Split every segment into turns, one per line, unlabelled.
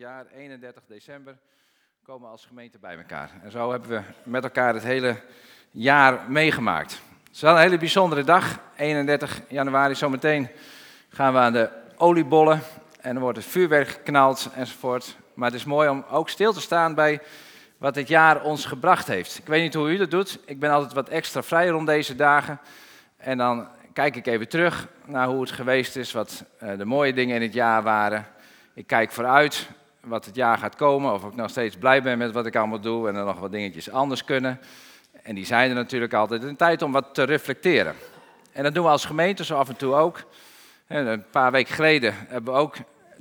jaar, 31 december, komen als gemeente bij elkaar. En zo hebben we met elkaar het hele jaar meegemaakt. Het is wel een hele bijzondere dag, 31 januari. Zometeen gaan we aan de oliebollen en dan wordt het vuurwerk geknald enzovoort. Maar het is mooi om ook stil te staan bij wat dit jaar ons gebracht heeft. Ik weet niet hoe u dat doet. Ik ben altijd wat extra vrij rond deze dagen. En dan kijk ik even terug naar hoe het geweest is, wat eh, de mooie dingen in het jaar waren. Ik kijk vooruit wat het jaar gaat komen, of ik nog steeds blij ben met wat ik allemaal doe en er nog wat dingetjes anders kunnen. En die zijn er natuurlijk altijd. Een tijd om wat te reflecteren. En dat doen we als gemeente zo af en toe ook. een paar weken geleden hebben we ook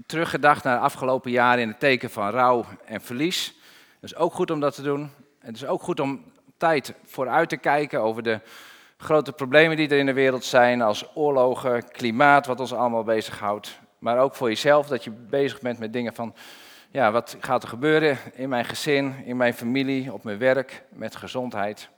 teruggedacht naar de afgelopen jaren in het teken van rouw en verlies. Dat is ook goed om dat te doen. Het is ook goed om tijd vooruit te kijken over de grote problemen die er in de wereld zijn, als oorlogen, klimaat, wat ons allemaal bezighoudt. Maar ook voor jezelf, dat je bezig bent met dingen van, ja, wat gaat er gebeuren in mijn gezin, in mijn familie, op mijn werk, met gezondheid.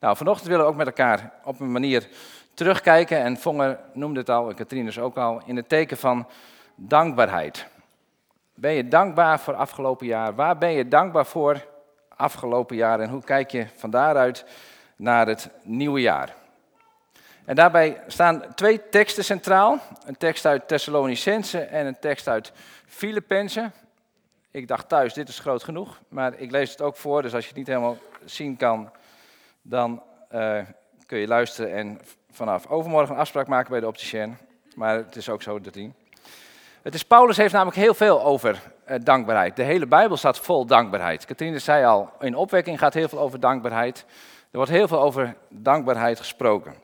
Nou, vanochtend willen we ook met elkaar op een manier terugkijken. En Vonger noemde het al, en Katrines ook al, in het teken van dankbaarheid. Ben je dankbaar voor afgelopen jaar? Waar ben je dankbaar voor afgelopen jaar? En hoe kijk je van daaruit naar het nieuwe jaar? En daarbij staan twee teksten centraal. Een tekst uit Thessalonicense en een tekst uit Filippenzen. Ik dacht thuis, dit is groot genoeg, maar ik lees het ook voor. Dus als je het niet helemaal zien kan, dan uh, kun je luisteren en vanaf overmorgen een afspraak maken bij de opticien. Maar het is ook zo te zien. Het is, Paulus heeft namelijk heel veel over uh, dankbaarheid. De hele Bijbel staat vol dankbaarheid. Katrine zei al, in opwekking gaat heel veel over dankbaarheid. Er wordt heel veel over dankbaarheid gesproken.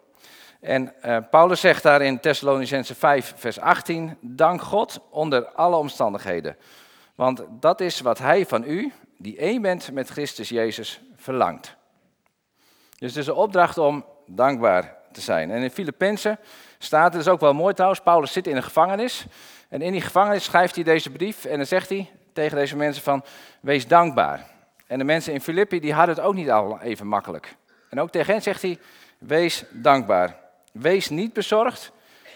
En uh, Paulus zegt daar in Thessalonicense 5, vers 18: Dank God onder alle omstandigheden. Want dat is wat Hij van u, die één bent met Christus Jezus, verlangt. Dus het is een opdracht om dankbaar te zijn. En in Filippenzen staat, het is ook wel mooi trouwens, Paulus zit in een gevangenis. En in die gevangenis schrijft hij deze brief en dan zegt hij tegen deze mensen van, wees dankbaar. En de mensen in Filippi, die hadden het ook niet al even makkelijk. En ook tegen hen zegt hij, wees dankbaar. Wees niet bezorgd,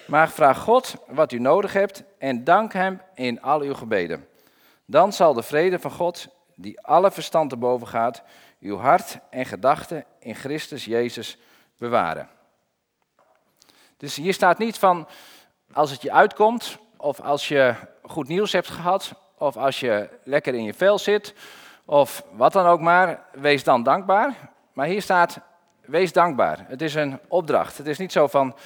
maar vraag God wat u nodig hebt en dank Hem in al uw gebeden. Dan zal de vrede van God, die alle verstand te boven gaat, uw hart en gedachten in Christus Jezus bewaren. Dus hier staat niet van als het je uitkomt, of als je goed nieuws hebt gehad, of als je lekker in je vel zit, of wat dan ook maar, wees dan dankbaar. Maar hier staat wees dankbaar. Het is een opdracht. Het is niet zo van,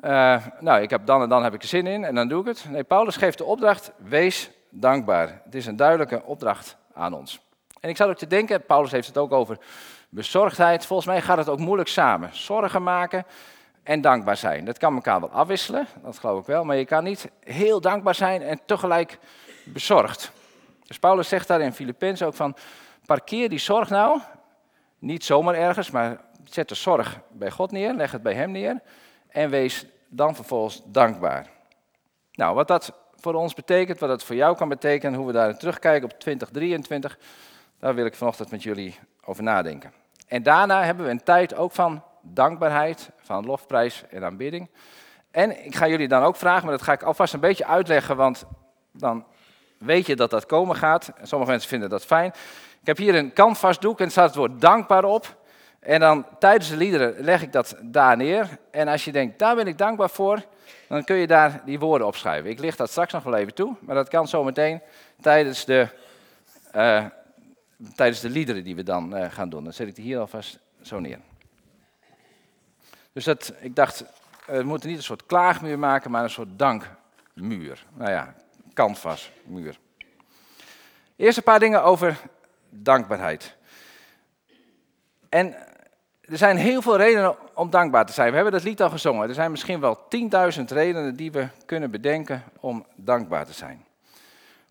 uh, nou, ik heb dan en dan heb ik er zin in en dan doe ik het. Nee, Paulus geeft de opdracht, wees dankbaar. Het is een duidelijke opdracht aan ons. En ik zat ook te denken, Paulus heeft het ook over bezorgdheid. Volgens mij gaat het ook moeilijk samen. Zorgen maken en dankbaar zijn. Dat kan elkaar wel afwisselen, dat geloof ik wel. Maar je kan niet heel dankbaar zijn en tegelijk bezorgd. Dus Paulus zegt daar in Filippenzen ook van, parkeer die zorg nou, niet zomaar ergens, maar zet de zorg bij God neer, leg het bij Hem neer en wees dan vervolgens dankbaar. Nou, wat dat voor ons betekent, wat dat voor jou kan betekenen, hoe we daar terugkijken op 2023, daar wil ik vanochtend met jullie over nadenken. En daarna hebben we een tijd ook van dankbaarheid, van lofprijs en aanbidding. En ik ga jullie dan ook vragen, maar dat ga ik alvast een beetje uitleggen, want dan weet je dat dat komen gaat. Sommige mensen vinden dat fijn. Ik heb hier een canvasdoek en staat het woord dankbaar op. En dan tijdens de liederen leg ik dat daar neer. En als je denkt, daar ben ik dankbaar voor, dan kun je daar die woorden opschrijven. Ik licht dat straks nog wel even toe, maar dat kan zometeen tijdens de, uh, tijdens de liederen die we dan uh, gaan doen. Dan zet ik die hier alvast zo neer. Dus dat, ik dacht, we moeten niet een soort klaagmuur maken, maar een soort dankmuur. Nou ja, canvasmuur. Eerst een paar dingen over dankbaarheid. En er zijn heel veel redenen om dankbaar te zijn. We hebben dat lied al gezongen. Er zijn misschien wel 10.000 redenen die we kunnen bedenken om dankbaar te zijn.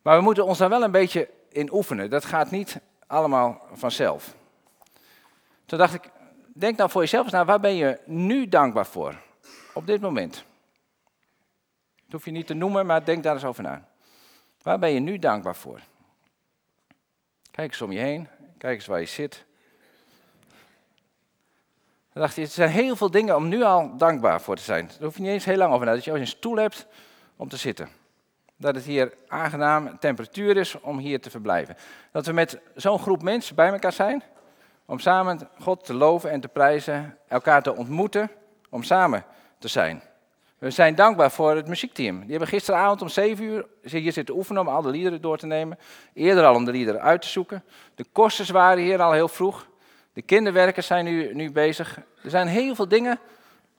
Maar we moeten ons daar wel een beetje in oefenen. Dat gaat niet allemaal vanzelf. Toen dacht ik, denk nou voor jezelf eens naar, waar ben je nu dankbaar voor? Op dit moment. Dat hoef je niet te noemen, maar denk daar eens over na. Waar ben je nu dankbaar voor? Kijk eens om je heen, kijk eens waar je zit. Er zijn heel veel dingen om nu al dankbaar voor te zijn. Daar hoef je niet eens heel lang over na. Dat je als een stoel hebt om te zitten. dat het hier aangenaam temperatuur is om hier te verblijven. Dat we met zo'n groep mensen bij elkaar zijn, om samen God te loven en te prijzen, elkaar te ontmoeten, om samen te zijn. We zijn dankbaar voor het muziekteam. Die hebben gisteravond om 7 uur hier zitten oefenen om al de liederen door te nemen. Eerder al om de liederen uit te zoeken. De kosters waren hier al heel vroeg. De kinderwerkers zijn nu, nu bezig. Er zijn heel veel dingen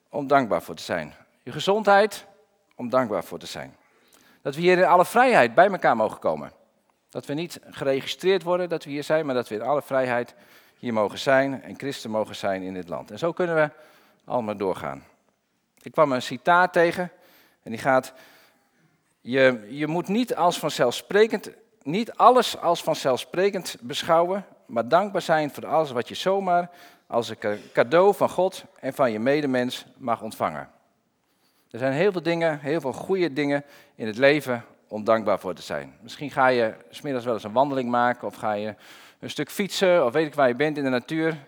om dankbaar voor te zijn. Je gezondheid, om dankbaar voor te zijn. Dat we hier in alle vrijheid bij elkaar mogen komen. Dat we niet geregistreerd worden dat we hier zijn, maar dat we in alle vrijheid hier mogen zijn en christen mogen zijn in dit land. En zo kunnen we allemaal doorgaan. Ik kwam een citaat tegen en die gaat, je, je moet niet, als vanzelfsprekend, niet alles als vanzelfsprekend beschouwen, maar dankbaar zijn voor alles wat je zomaar als een cadeau van God en van je medemens mag ontvangen. Er zijn heel veel dingen, heel veel goede dingen in het leven om dankbaar voor te zijn. Misschien ga je smiddags wel eens een wandeling maken of ga je een stuk fietsen of weet ik waar je bent in de natuur.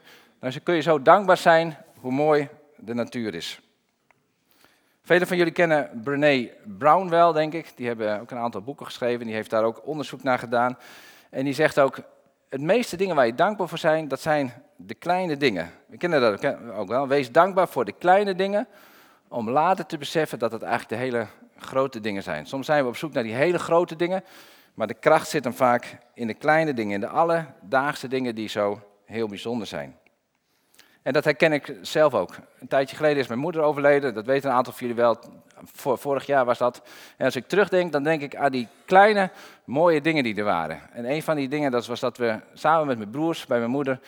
Dan kun je zo dankbaar zijn hoe mooi de natuur is. Velen van jullie kennen Brené Brown wel, denk ik. Die hebben ook een aantal boeken geschreven. Die heeft daar ook onderzoek naar gedaan. En die zegt ook, het meeste dingen waar je dankbaar voor zijn, dat zijn de kleine dingen. We kennen dat ook wel. Wees dankbaar voor de kleine dingen, om later te beseffen dat het eigenlijk de hele grote dingen zijn. Soms zijn we op zoek naar die hele grote dingen, maar de kracht zit hem vaak in de kleine dingen, in de alledaagse dingen die zo heel bijzonder zijn. En dat herken ik zelf ook. Een tijdje geleden is mijn moeder overleden, dat weten een aantal van jullie wel. Vorig jaar was dat. En als ik terugdenk, dan denk ik aan die kleine, mooie dingen die er waren. En een van die dingen dat was dat we samen met mijn broers bij mijn moeder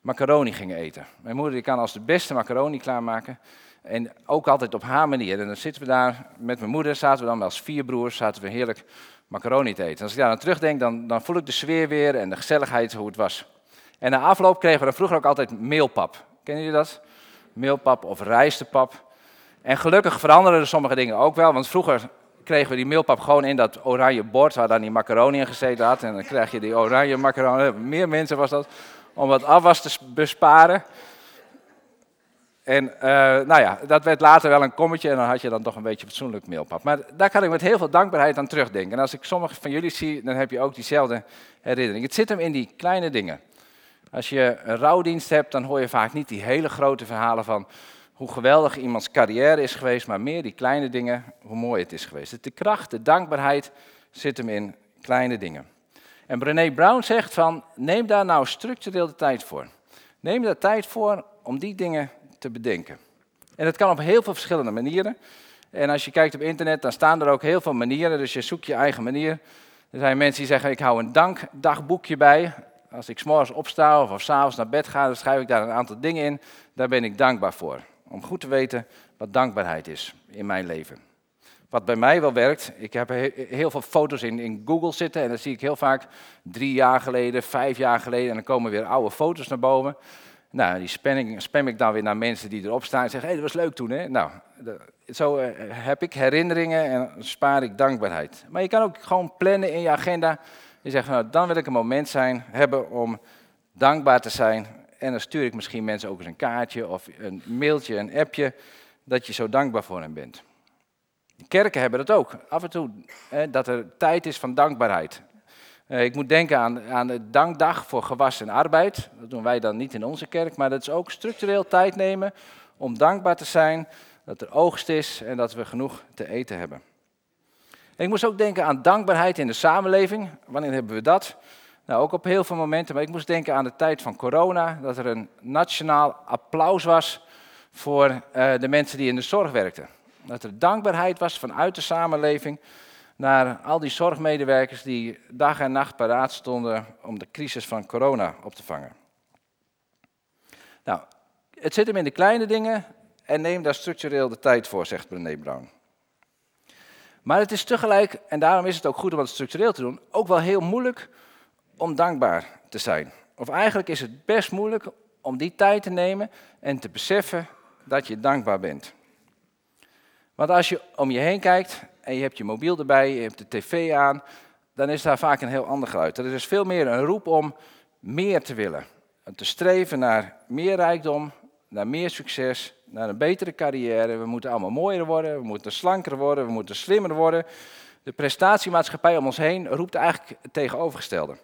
macaroni gingen eten. Mijn moeder die kan als de beste macaroni klaarmaken. En ook altijd op haar manier. En dan zitten we daar met mijn moeder, zaten we dan als vier broers, zaten we heerlijk macaroni te eten. En als ik daar aan terugdenk, dan, dan voel ik de sfeer weer en de gezelligheid, hoe het was. En na afloop kregen we dan vroeger ook altijd meelpap. Kennen jullie dat? Meelpap of rijstepap. En gelukkig veranderen er sommige dingen ook wel, want vroeger kregen we die meelpap gewoon in dat oranje bord waar dan die macaroni in gezeten had. En dan krijg je die oranje macaroni, meer mensen was dat, om wat afwas te besparen. En uh, nou ja, dat werd later wel een kommetje en dan had je dan toch een beetje fatsoenlijk meelpap. Maar daar kan ik met heel veel dankbaarheid aan terugdenken. En als ik sommige van jullie zie, dan heb je ook diezelfde herinnering. Het zit hem in die kleine dingen. Als je een rouwdienst hebt, dan hoor je vaak niet die hele grote verhalen van hoe geweldig iemands carrière is geweest, maar meer die kleine dingen, hoe mooi het is geweest. De kracht, de dankbaarheid zit hem in kleine dingen. En Brené Brown zegt van, neem daar nou structureel de tijd voor. Neem daar tijd voor om die dingen te bedenken. En dat kan op heel veel verschillende manieren. En als je kijkt op internet, dan staan er ook heel veel manieren, dus je zoekt je eigen manier. Er zijn mensen die zeggen, ik hou een dankdagboekje bij. Als ik s'morgens opsta of, of s'avonds naar bed ga, dan schrijf ik daar een aantal dingen in. Daar ben ik dankbaar voor. Om goed te weten wat dankbaarheid is in mijn leven. Wat bij mij wel werkt, ik heb heel veel foto's in, in Google zitten en dan zie ik heel vaak drie jaar geleden, vijf jaar geleden en dan komen weer oude foto's naar boven. Nou, die spam, spam ik dan weer naar mensen die erop staan en zeggen, hé, hey, dat was leuk toen, hè? Nou, zo eh, heb ik herinneringen en spaar ik dankbaarheid. Maar je kan ook gewoon plannen in je agenda je zegt, nou, dan wil ik een moment zijn, hebben om dankbaar te zijn. En dan stuur ik misschien mensen ook eens een kaartje of een mailtje, een appje, dat je zo dankbaar voor hen bent. De kerken hebben dat ook. Af en toe, hè, dat er tijd is van dankbaarheid. Eh, ik moet denken aan, aan de dankdag voor gewas en arbeid. Dat doen wij dan niet in onze kerk, maar dat is ook structureel tijd nemen om dankbaar te zijn dat er oogst is en dat we genoeg te eten hebben ik moest ook denken aan dankbaarheid in de samenleving. Wanneer hebben we dat? Nou, ook op heel veel momenten. Maar ik moest denken aan de tijd van corona. Dat er een nationaal applaus was voor uh, de mensen die in de zorg werkten. Dat er dankbaarheid was vanuit de samenleving naar al die zorgmedewerkers die dag en nacht paraat stonden om de crisis van corona op te vangen. Nou, het zit hem in de kleine dingen en neem daar structureel de tijd voor, zegt Brené Brown. Maar het is tegelijk, en daarom is het ook goed om het structureel te doen, ook wel heel moeilijk om dankbaar te zijn. Of eigenlijk is het best moeilijk om die tijd te nemen en te beseffen dat je dankbaar bent. Want als je om je heen kijkt en je hebt je mobiel erbij, je hebt de tv aan, dan is daar vaak een heel ander geluid. Er is veel meer een roep om meer te willen. Te streven naar meer rijkdom, naar meer succes, naar een betere carrière. We moeten allemaal mooier worden, we moeten slanker worden, we moeten slimmer worden. De prestatiemaatschappij om ons heen roept eigenlijk het tegenovergestelde.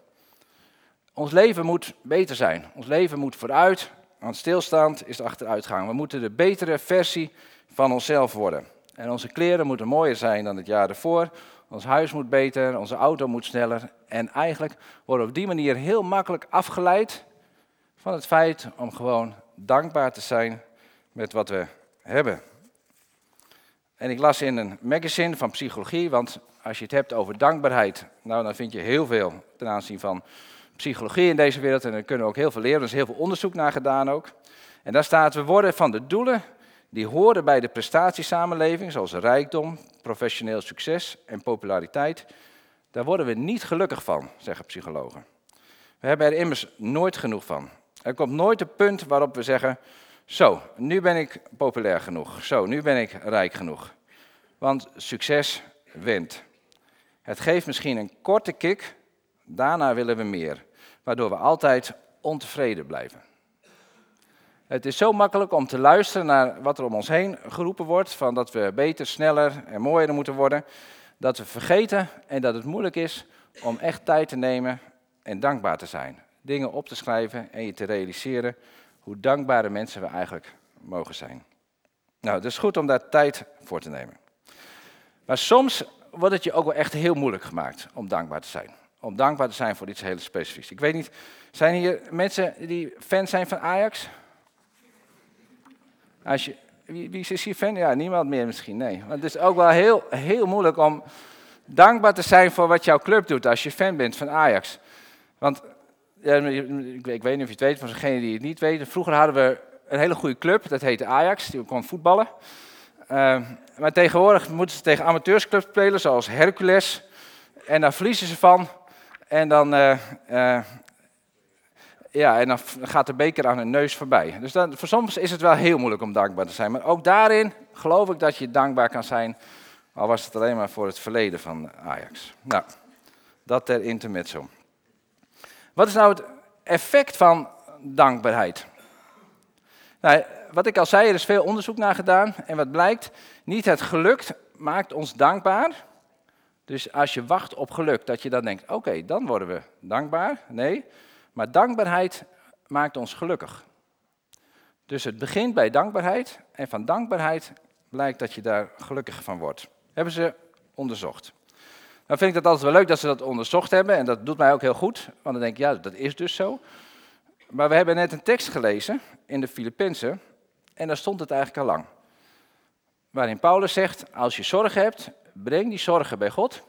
Ons leven moet beter zijn. Ons leven moet vooruit, want stilstand is achteruitgang. We moeten de betere versie van onszelf worden. En onze kleren moeten mooier zijn dan het jaar ervoor. Ons huis moet beter, onze auto moet sneller. En eigenlijk worden we op die manier heel makkelijk afgeleid van het feit om gewoon dankbaar te zijn met wat we hebben. En ik las in een magazine van psychologie, want als je het hebt over dankbaarheid, nou dan vind je heel veel ten aanzien van psychologie in deze wereld en daar kunnen we ook heel veel leren. Er is heel veel onderzoek naar gedaan ook. En daar staat, we worden van de doelen die horen bij de prestatiesamenleving, zoals rijkdom, professioneel succes en populariteit, daar worden we niet gelukkig van, zeggen psychologen. We hebben er immers nooit genoeg van. Er komt nooit een punt waarop we zeggen, zo, nu ben ik populair genoeg, zo, nu ben ik rijk genoeg. Want succes wint. Het geeft misschien een korte kick, daarna willen we meer, waardoor we altijd ontevreden blijven. Het is zo makkelijk om te luisteren naar wat er om ons heen geroepen wordt, van dat we beter, sneller en mooier moeten worden, dat we vergeten en dat het moeilijk is om echt tijd te nemen en dankbaar te zijn. Dingen op te schrijven en je te realiseren hoe dankbare mensen we eigenlijk mogen zijn. Nou, het is goed om daar tijd voor te nemen. Maar soms wordt het je ook wel echt heel moeilijk gemaakt om dankbaar te zijn. Om dankbaar te zijn voor iets heel specifieks. Ik weet niet, zijn hier mensen die fan zijn van Ajax? Als je, wie, wie is hier fan? Ja, niemand meer misschien, nee. Want het is ook wel heel, heel moeilijk om dankbaar te zijn voor wat jouw club doet als je fan bent van Ajax. Want ja, ik, weet niet of je het weet, voor degenen die het niet weten. Vroeger hadden we een hele goede club, dat heette Ajax, die kon voetballen. Uh, maar tegenwoordig moeten ze tegen amateursclubs spelen, zoals Hercules. En daar verliezen ze van. En dan, uh, uh, ja, en dan gaat de beker aan hun neus voorbij. Dus dan, voor soms is het wel heel moeilijk om dankbaar te zijn. Maar ook daarin geloof ik dat je dankbaar kan zijn. Al was het alleen maar voor het verleden van Ajax. Nou, dat ter intermezzo. Wat is nou het effect van dankbaarheid? Nou, wat ik al zei, er is veel onderzoek naar gedaan. En wat blijkt, niet het geluk maakt ons dankbaar. Dus als je wacht op geluk, dat je dan denkt, oké, dan worden we dankbaar. Nee, maar dankbaarheid maakt ons gelukkig. Dus het begint bij dankbaarheid en van dankbaarheid blijkt dat je daar gelukkig van wordt. Hebben ze onderzocht. Dan vind ik dat altijd wel leuk dat ze dat onderzocht hebben en dat doet mij ook heel goed, want dan denk ik, ja, dat is dus zo. Maar we hebben net een tekst gelezen in de Filippenzen en daar stond het eigenlijk al lang. Waarin Paulus zegt, als je zorgen hebt, breng die zorgen bij God,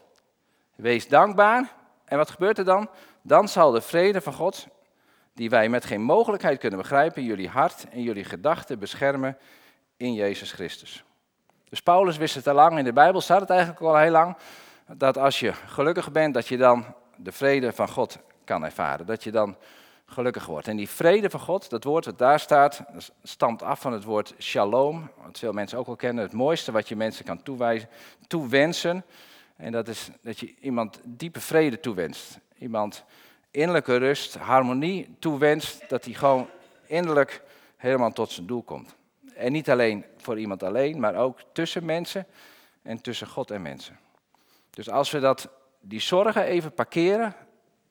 wees dankbaar en wat gebeurt er dan? Dan zal de vrede van God, die wij met geen mogelijkheid kunnen begrijpen, jullie hart en jullie gedachten beschermen in Jezus Christus. Dus Paulus wist het al lang, in de Bijbel staat het eigenlijk al heel lang, dat als je gelukkig bent, dat je dan de vrede van God kan ervaren. Dat je dan gelukkig wordt. En die vrede van God, dat woord wat daar staat, stamt af van het woord shalom, wat veel mensen ook wel kennen. Het mooiste wat je mensen kan toewensen. En dat is dat je iemand diepe vrede toewenst. Iemand innerlijke rust, harmonie toewenst, dat hij gewoon innerlijk helemaal tot zijn doel komt. En niet alleen voor iemand alleen, maar ook tussen mensen en tussen God en mensen. Dus als we dat, die zorgen even parkeren,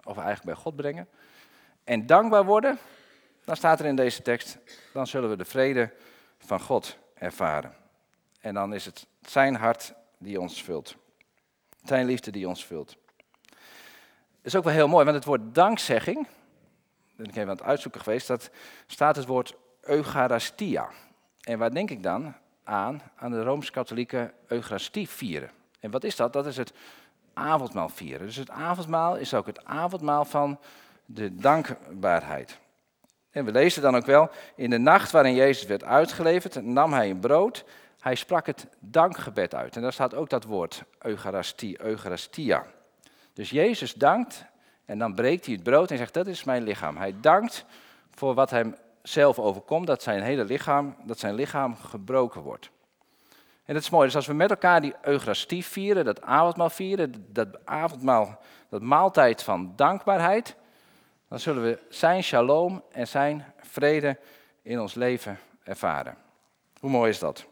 of eigenlijk bij God brengen, en dankbaar worden, dan staat er in deze tekst, dan zullen we de vrede van God ervaren. En dan is het zijn hart die ons vult. Zijn liefde die ons vult. Is ook wel heel mooi, want het woord dankzegging, ben ik even aan het uitzoeken geweest, dat staat het woord Eucharistia. En waar denk ik dan aan? Aan de Rooms-Katholieke Eucharistie vieren. En wat is dat? Dat is het avondmaal vieren. Dus het avondmaal is ook het avondmaal van de dankbaarheid. En we lezen dan ook wel, in de nacht waarin Jezus werd uitgeleverd, nam hij een brood, hij sprak het dankgebed uit. En daar staat ook dat woord Eucharistie, Eucharistia. Dus Jezus dankt en dan breekt hij het brood en zegt, dat is mijn lichaam. Hij dankt voor wat hem zelf overkomt, dat zijn hele lichaam, dat zijn lichaam gebroken wordt. En dat is mooi, dus als we met elkaar die Eucharistie vieren, dat avondmaal vieren, dat avondmaal, dat maaltijd van dankbaarheid, dan zullen we zijn shalom en zijn vrede in ons leven ervaren. Hoe mooi is dat?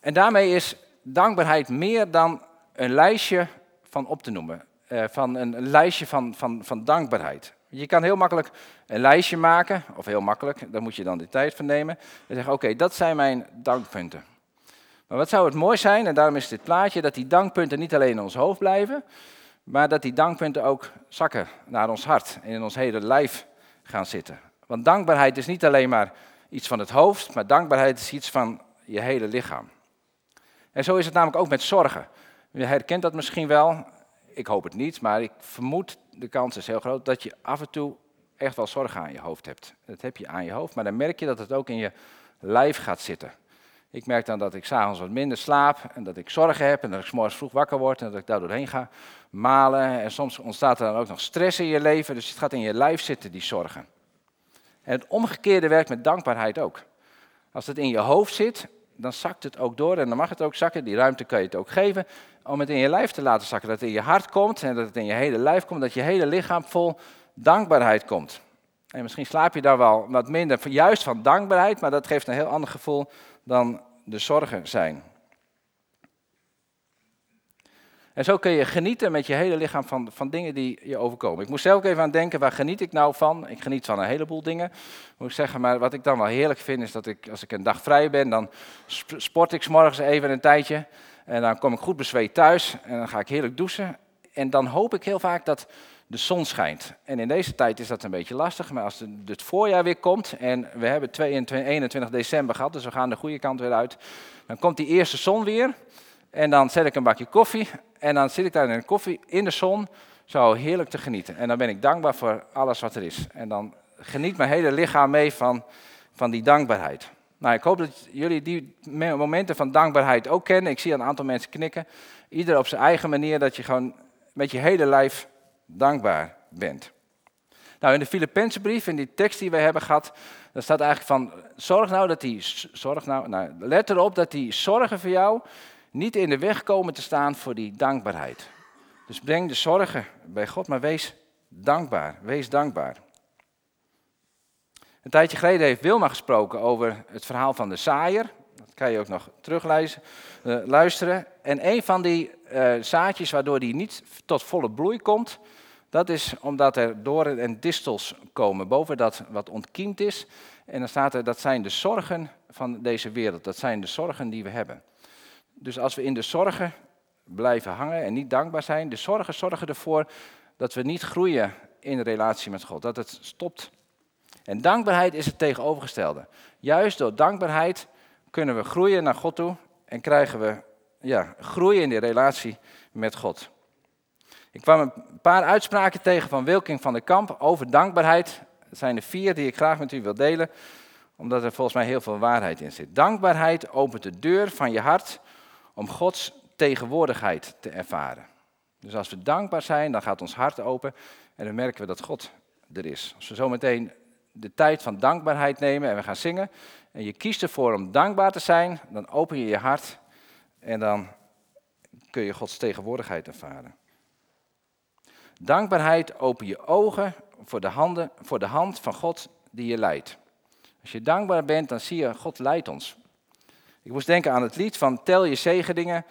En daarmee is dankbaarheid meer dan een lijstje van op te noemen. Uh, van een, lijstje van, van, van dankbaarheid. Je kan heel makkelijk een lijstje maken, of heel makkelijk, daar moet je dan de tijd van nemen. En zeggen, oké, dat zijn mijn dankpunten. Maar wat zou het mooi zijn, en daarom is dit plaatje, dat die dankpunten niet alleen in ons hoofd blijven, maar dat die dankpunten ook zakken naar ons hart en in ons hele lijf gaan zitten. Want dankbaarheid is niet alleen maar iets van het hoofd, maar dankbaarheid is iets van je hele lichaam. En zo is het namelijk ook met zorgen. Je herkent dat misschien wel, ik hoop het niet, maar ik vermoed, de kans is heel groot dat je af en toe echt wel zorgen aan je hoofd hebt. Dat heb je aan je hoofd, maar dan merk je dat het ook in je lijf gaat zitten. Ik merk dan dat ik s'avonds wat minder slaap en dat ik zorgen heb en dat ik s'morgens vroeg wakker word en dat ik daar doorheen ga malen. En soms ontstaat er dan ook nog stress in je leven, dus het gaat in je lijf zitten, die zorgen. En het omgekeerde werkt met dankbaarheid ook. Als het in je hoofd zit, dan zakt het ook door en dan mag het ook zakken. Die ruimte kan je het ook geven om het in je lijf te laten zakken. Dat het in je hart komt en dat het in je hele lijf komt, dat je hele lichaam vol dankbaarheid komt. En misschien slaap je daar wel wat minder, juist van dankbaarheid, maar dat geeft een heel ander gevoel dan de zorgen zijn. En zo kun je genieten met je hele lichaam van, van dingen die je overkomen. Ik moest zelf even aan denken, waar geniet ik nou van? Ik geniet van een heleboel dingen, moet ik zeggen. Maar wat ik dan wel heerlijk vind, is dat ik, als ik een dag vrij ben, dan sport ik morgens even een tijdje. En dan kom ik goed bezweet thuis en dan ga ik heerlijk douchen. En dan hoop ik heel vaak dat de zon schijnt. En in deze tijd is dat een beetje lastig, maar als het voorjaar weer komt en we hebben 22, 21 december gehad, dus we gaan de goede kant weer uit, dan komt die eerste zon weer en dan zet ik een bakje koffie en dan zit ik daar in de koffie in de zon, zo heerlijk te genieten. En dan ben ik dankbaar voor alles wat er is. En dan geniet mijn hele lichaam mee van, van die dankbaarheid. Nou, ik hoop dat jullie die momenten van dankbaarheid ook kennen. Ik zie een aantal mensen knikken. Ieder op zijn eigen manier, dat je gewoon met je hele lijf dankbaar bent. Nou, in de Filipijnse brief, in die tekst die we hebben gehad, daar staat eigenlijk van, zorg nou dat die, zorg nou, nou, let erop dat die zorgen voor jou niet in de weg komen te staan voor die dankbaarheid. Dus breng de zorgen bij God, maar wees dankbaar, wees dankbaar. Een tijdje geleden heeft Wilma gesproken over het verhaal van de zaaier. Dat kan je ook nog terugluisteren. Luisteren. En een van die uh, zaadjes waardoor die niet tot volle bloei komt, dat is omdat er doren en distels komen boven dat wat ontkiemd is. En dan staat er, dat zijn de zorgen van deze wereld. Dat zijn de zorgen die we hebben. Dus als we in de zorgen blijven hangen en niet dankbaar zijn, de zorgen zorgen ervoor dat we niet groeien in relatie met God. Dat het stopt. En dankbaarheid is het tegenovergestelde. Juist door dankbaarheid kunnen we groeien naar God toe en krijgen we ja, groeien in die relatie met God. Ik kwam een paar uitspraken tegen van Wilking van der Kamp over dankbaarheid. Dat zijn er vier die ik graag met u wil delen, omdat er volgens mij heel veel waarheid in zit. Dankbaarheid opent de deur van je hart om Gods tegenwoordigheid te ervaren. Dus als we dankbaar zijn, dan gaat ons hart open en dan merken we dat God er is. Als we zometeen de tijd van dankbaarheid nemen en we gaan zingen en je kiest ervoor om dankbaar te zijn, dan open je je hart en dan kun je Gods tegenwoordigheid ervaren. Dankbaarheid open je ogen voor de, handen, voor de hand van God die je leidt. Als je dankbaar bent, dan zie je, God leidt ons. Ik moest denken aan het lied van tel je zegeningen,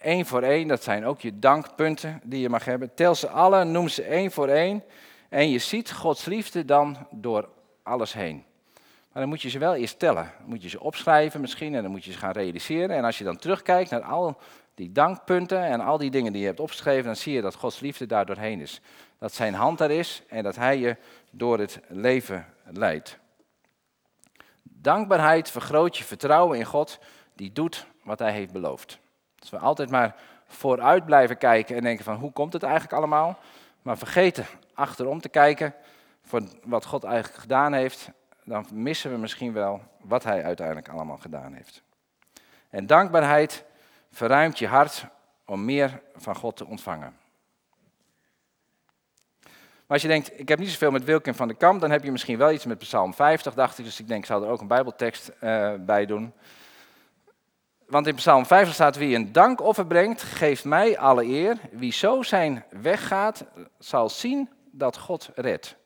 één voor één. Dat zijn ook je dankpunten die je mag hebben. Tel ze alle, noem ze één voor één. En je ziet Gods liefde dan door alles heen. Maar dan moet je ze wel eerst tellen. Dan moet je ze opschrijven misschien en dan moet je ze gaan realiseren. En als je dan terugkijkt naar al die dankpunten en al die dingen die je hebt opgeschreven, dan zie je dat Gods liefde daar doorheen is. Dat zijn hand er is en dat Hij je door het leven leidt. Dankbaarheid vergroot je vertrouwen in God, die doet wat Hij heeft beloofd. Als we altijd maar vooruit blijven kijken en denken van hoe komt het eigenlijk allemaal, maar vergeten achterom te kijken voor wat God eigenlijk gedaan heeft, dan missen we misschien wel wat Hij uiteindelijk allemaal gedaan heeft. En dankbaarheid verruimt je hart om meer van God te ontvangen. Maar als je denkt, ik heb niet zoveel met Wilkin van de Kamp, dan heb je misschien wel iets met Psalm 50, dacht ik. Dus ik denk, ik zal er ook een Bijbeltekst uh, bij doen. Want in Psalm 50 staat, wie een dankoffer brengt, geeft mij alle eer. Wie zo zijn weg gaat, zal zien dat God redt.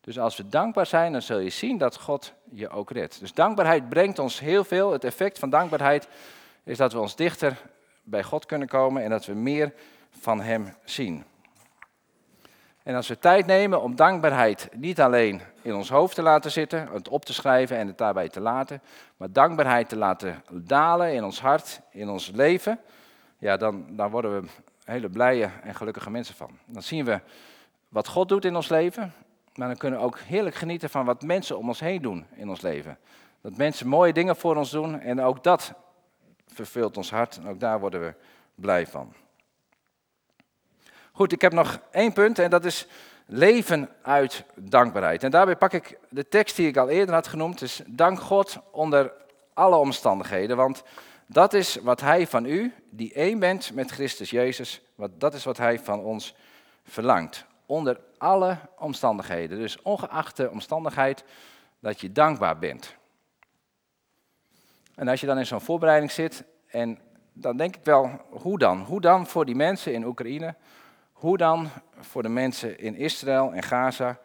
Dus als we dankbaar zijn, dan zul je zien dat God je ook redt. Dus dankbaarheid brengt ons heel veel. Het effect van dankbaarheid is dat we ons dichter bij God kunnen komen en dat we meer van Hem zien. En als we tijd nemen om dankbaarheid niet alleen in ons hoofd te laten zitten, het op te schrijven en het daarbij te laten, maar dankbaarheid te laten dalen in ons hart, in ons leven, ja, dan, dan worden we hele blije en gelukkige mensen van. Dan zien we wat God doet in ons leven, maar dan kunnen we ook heerlijk genieten van wat mensen om ons heen doen in ons leven. Dat mensen mooie dingen voor ons doen en ook dat vervult ons hart en ook daar worden we blij van. Goed, ik heb nog één punt en dat is leven uit dankbaarheid. En daarbij pak ik de tekst die ik al eerder had genoemd, dus dank God onder alle omstandigheden, want dat is wat Hij van u, die één bent met Christus Jezus, wat, dat is wat Hij van ons verlangt. Onder alle omstandigheden, dus ongeacht de omstandigheid dat je dankbaar bent. En als je dan in zo'n voorbereiding zit, en dan denk ik wel, hoe dan? Hoe dan voor die mensen in Oekraïne? Hoe dan voor de mensen in Israël en Gaza?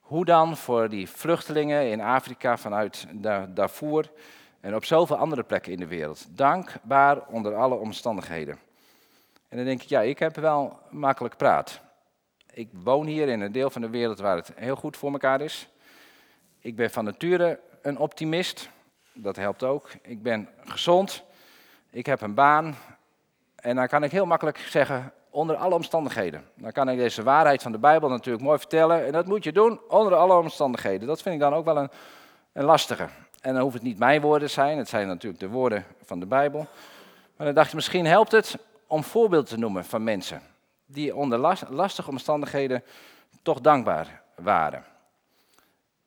Hoe dan voor die vluchtelingen in Afrika vanuit Darfur en op zoveel andere plekken in de wereld? Dankbaar onder alle omstandigheden. En dan denk ik, ja, ik heb wel makkelijk praat. Ik woon hier in een deel van de wereld waar het heel goed voor elkaar is. Ik ben van nature een optimist. Dat helpt ook. Ik ben gezond. Ik heb een baan. En dan kan ik heel makkelijk zeggen, onder alle omstandigheden. Dan kan ik deze waarheid van de Bijbel natuurlijk mooi vertellen. En dat moet je doen onder alle omstandigheden. Dat vind ik dan ook wel een, een lastige. En dan hoeft het niet mijn woorden te zijn. Het zijn natuurlijk de woorden van de Bijbel. Maar dan dacht ik, misschien helpt het om voorbeelden te noemen van mensen. Die onder lastige omstandigheden toch dankbaar waren.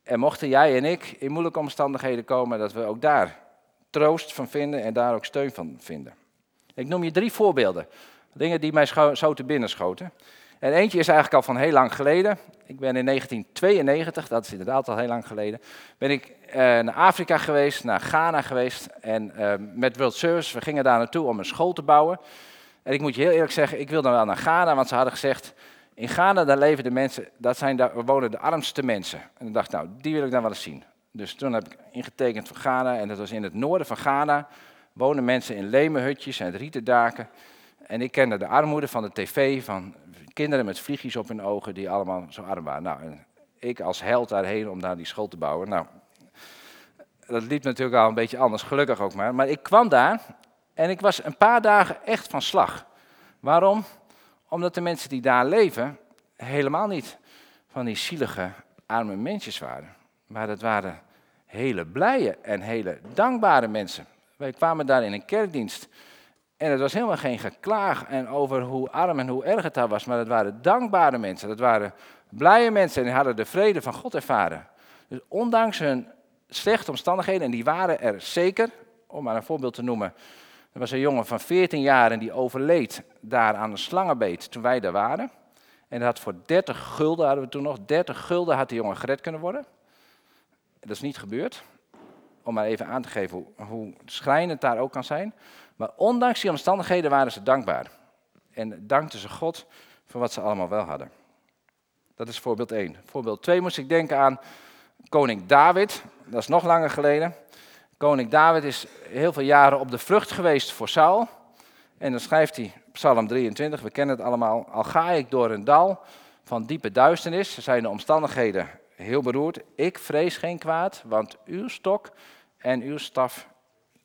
En mochten jij en ik in moeilijke omstandigheden komen, dat we ook daar troost van vinden en daar ook steun van vinden. Ik noem je drie voorbeelden Dingen die mij zo te binnen schoten. En eentje is eigenlijk al van heel lang geleden. Ik ben in 1992, dat is inderdaad al heel lang geleden, ben ik uh, naar Afrika geweest, naar Ghana geweest. En uh, met World Service, we gingen daar naartoe om een school te bouwen. En ik moet je heel eerlijk zeggen, ik wilde wel naar Ghana, want ze hadden gezegd, in Ghana daar leven de mensen, dat zijn daar wonen de armste mensen. En ik dacht, nou, die wil ik dan wel eens zien. Dus toen heb ik ingetekend voor Ghana en dat was in het noorden van Ghana. Wonen mensen in lemenhutjes en rieten daken. En ik kende de armoede van de tv, van kinderen met vliegjes op hun ogen die allemaal zo arm waren. Nou, en ik als held daarheen om daar die school te bouwen. Nou, dat liep natuurlijk al een beetje anders, gelukkig ook maar. Maar ik kwam daar en ik was een paar dagen echt van slag. Waarom? Omdat de mensen die daar leven helemaal niet van die zielige, arme mensjes waren. Maar dat waren hele blije en hele dankbare mensen. Wij kwamen daar in een kerkdienst. En het was helemaal geen geklaag en over hoe arm en hoe erg het daar was, maar het waren dankbare mensen. Dat waren blije mensen en die hadden de vrede van God ervaren. Dus ondanks hun slechte omstandigheden, en die waren er zeker, om maar een voorbeeld te noemen. Er was een jongen van 14 jaar en die overleed daar aan een slangenbeet toen wij daar waren. En dat had voor 30 gulden, hadden we toen nog, 30 gulden had die jongen gered kunnen worden. Dat is niet gebeurd. Om maar even aan te geven hoe, schrijnend daar ook kan zijn. Maar ondanks die omstandigheden waren ze dankbaar. En dankten ze God voor wat ze allemaal wel hadden. Dat is voorbeeld 1. Voorbeeld 2 moest ik denken aan koning David. Dat is nog langer geleden. Koning David is heel veel jaren op de vlucht geweest voor Saul. En dan schrijft hij, Psalm 23, we kennen het allemaal. Al ga ik door een dal van diepe duisternis, zijn de omstandigheden heel beroerd. Ik vrees geen kwaad, want uw stok en uw staf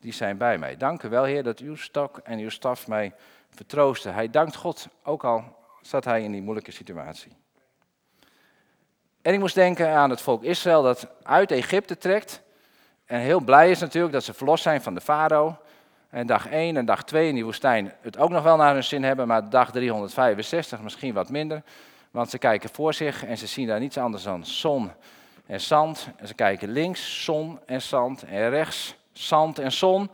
die zijn bij mij. Dank u wel, Heer, dat uw stok en uw staf mij vertroosten. Hij dankt God, ook al zat hij in die moeilijke situatie. En ik moest denken aan het volk Israël dat uit Egypte trekt. En heel blij is natuurlijk dat ze verlost zijn van de farao. En dag 1 en dag 2 in die woestijn het ook nog wel naar hun zin hebben, maar dag 365 misschien wat minder. Want ze kijken voor zich en ze zien daar niets anders dan zon en zand. En ze kijken links, zon en zand. En rechts, zand en zon.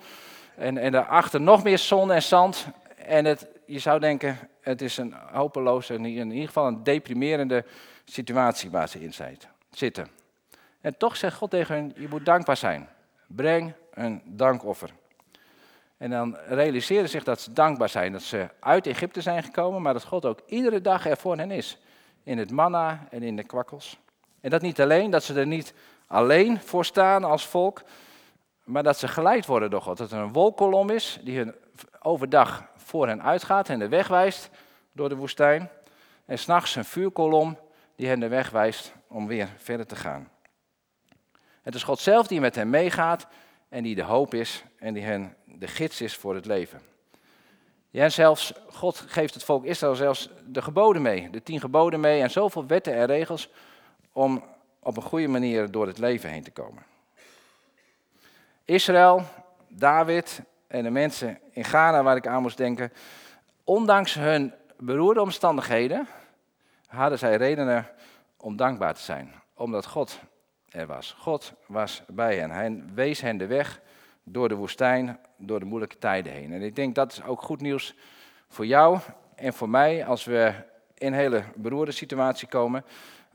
En, en daarachter nog meer zon en zand. En het, je zou denken, het is een hopeloze, in ieder geval een deprimerende situatie waar ze in zitten. En toch zegt God tegen hen, je moet dankbaar zijn. Breng een dankoffer. En dan realiseren zich dat ze dankbaar zijn, dat ze uit Egypte zijn gekomen, maar dat God ook iedere dag er voor hen is. In het manna en in de kwakkels. En dat niet alleen, dat ze er niet alleen voor staan als volk, maar dat ze geleid worden door God. Dat er een wolkolom is die hun overdag voor hen uitgaat en de weg wijst door de woestijn. En s'nachts een vuurkolom die hen de weg wijst om weer verder te gaan. Het is God zelf die met hen meegaat en die de hoop is en die hen de gids is voor het leven. Ja, zelfs God geeft het volk Israël zelfs de geboden mee, de tien geboden mee en zoveel wetten en regels om op een goede manier door het leven heen te komen. Israël, David en de mensen in Ghana waar ik aan moest denken, ondanks hun beroerde omstandigheden hadden zij redenen om dankbaar te zijn, omdat God er was. God was bij hen. Hij wees hen de weg door de woestijn, door de moeilijke tijden heen. En ik denk dat is ook goed nieuws voor jou en voor mij als we in een hele beroerde situatie komen.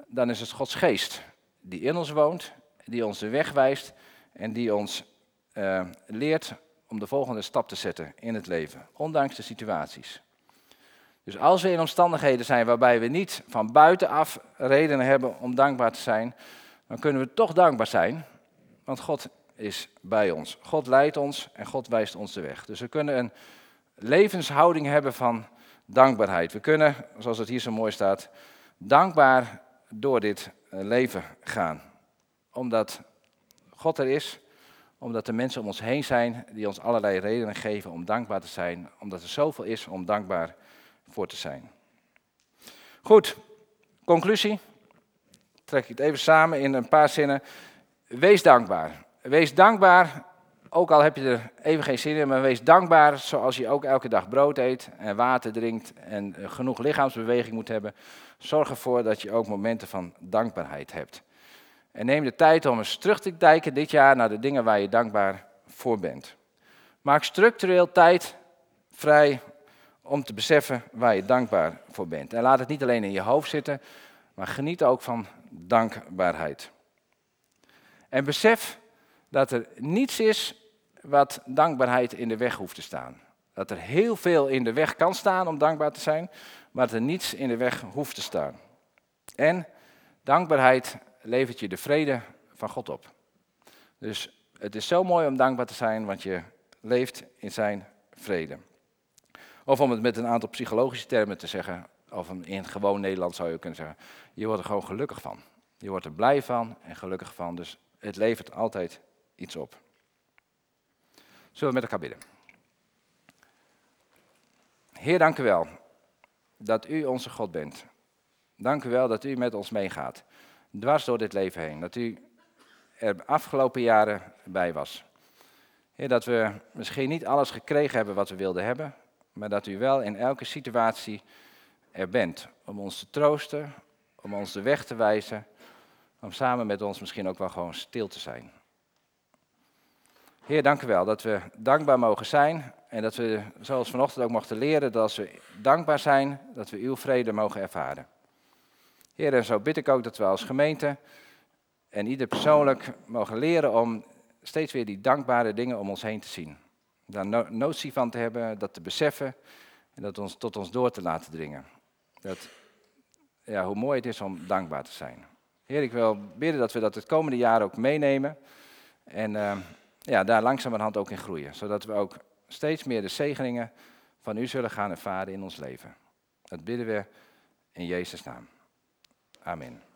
Dan is het Gods geest die in ons woont, die ons de weg wijst en die ons uh, leert om de volgende stap te zetten in het leven, ondanks de situaties. Dus als we in omstandigheden zijn waarbij we niet van buitenaf redenen hebben om dankbaar te zijn, dan kunnen we toch dankbaar zijn, want God is bij ons. God leidt ons en God wijst ons de weg. Dus we kunnen een levenshouding hebben van dankbaarheid. We kunnen, zoals het hier zo mooi staat, dankbaar door dit eh, leven gaan. Omdat God er is, omdat er mensen om ons heen zijn die ons allerlei redenen geven om dankbaar te zijn. Omdat er zoveel is om dankbaar voor te zijn. Goed, conclusie. Trek ik het even samen in een paar zinnen. Wees dankbaar. Wees dankbaar, ook al heb je er even geen zin in, maar wees dankbaar zoals je ook elke dag brood eet en water drinkt en genoeg lichaamsbeweging moet hebben. Zorg ervoor dat je ook momenten van dankbaarheid hebt. En neem de tijd om eens terug te kijken dit jaar naar de dingen waar je dankbaar voor bent. Maak structureel tijd vrij om te beseffen waar je dankbaar voor bent. En laat het niet alleen in je hoofd zitten, maar geniet ook van dankbaarheid. En besef dat er niets is wat dankbaarheid in de weg hoeft te staan. Dat er heel veel in de weg kan staan om dankbaar te zijn, maar dat er niets in de weg hoeft te staan. En dankbaarheid levert je de vrede van God op. Dus het is zo mooi om dankbaar te zijn, want je leeft in zijn vrede. Of om het met een aantal psychologische termen te zeggen, of in gewoon Nederland zou je kunnen zeggen, je wordt er gewoon gelukkig van. Je wordt er blij van en gelukkig van, dus het levert altijd iets op. Zullen we met elkaar bidden? Heer, dank u wel dat u onze God bent. Dank u wel dat u met ons meegaat, dwars door dit leven heen. Dat u er afgelopen jaren bij was. Heer, dat we misschien niet alles gekregen hebben wat we wilden hebben, maar dat u wel in elke situatie er bent om ons te troosten, om ons de weg te wijzen, om samen met ons misschien ook wel gewoon stil te zijn. Heer, dank u wel dat we dankbaar mogen zijn en dat we, zoals vanochtend ook mochten leren, dat als we dankbaar zijn, dat we uw vrede mogen ervaren. Heer, en zo bid ik ook dat we als gemeente en ieder persoonlijk mogen leren om steeds weer die dankbare dingen om ons heen te zien. Daar notie van te hebben, dat te beseffen en dat ons tot ons door te laten dringen. Dat, ja, hoe mooi het is om dankbaar te zijn. Heer, ik wil bidden dat we dat het komende jaar ook meenemen. En uh, ja, daar langzamerhand ook in groeien. Zodat we ook steeds meer de zegeningen van u zullen gaan ervaren in ons leven. Dat bidden we in Jezus' naam. Amen.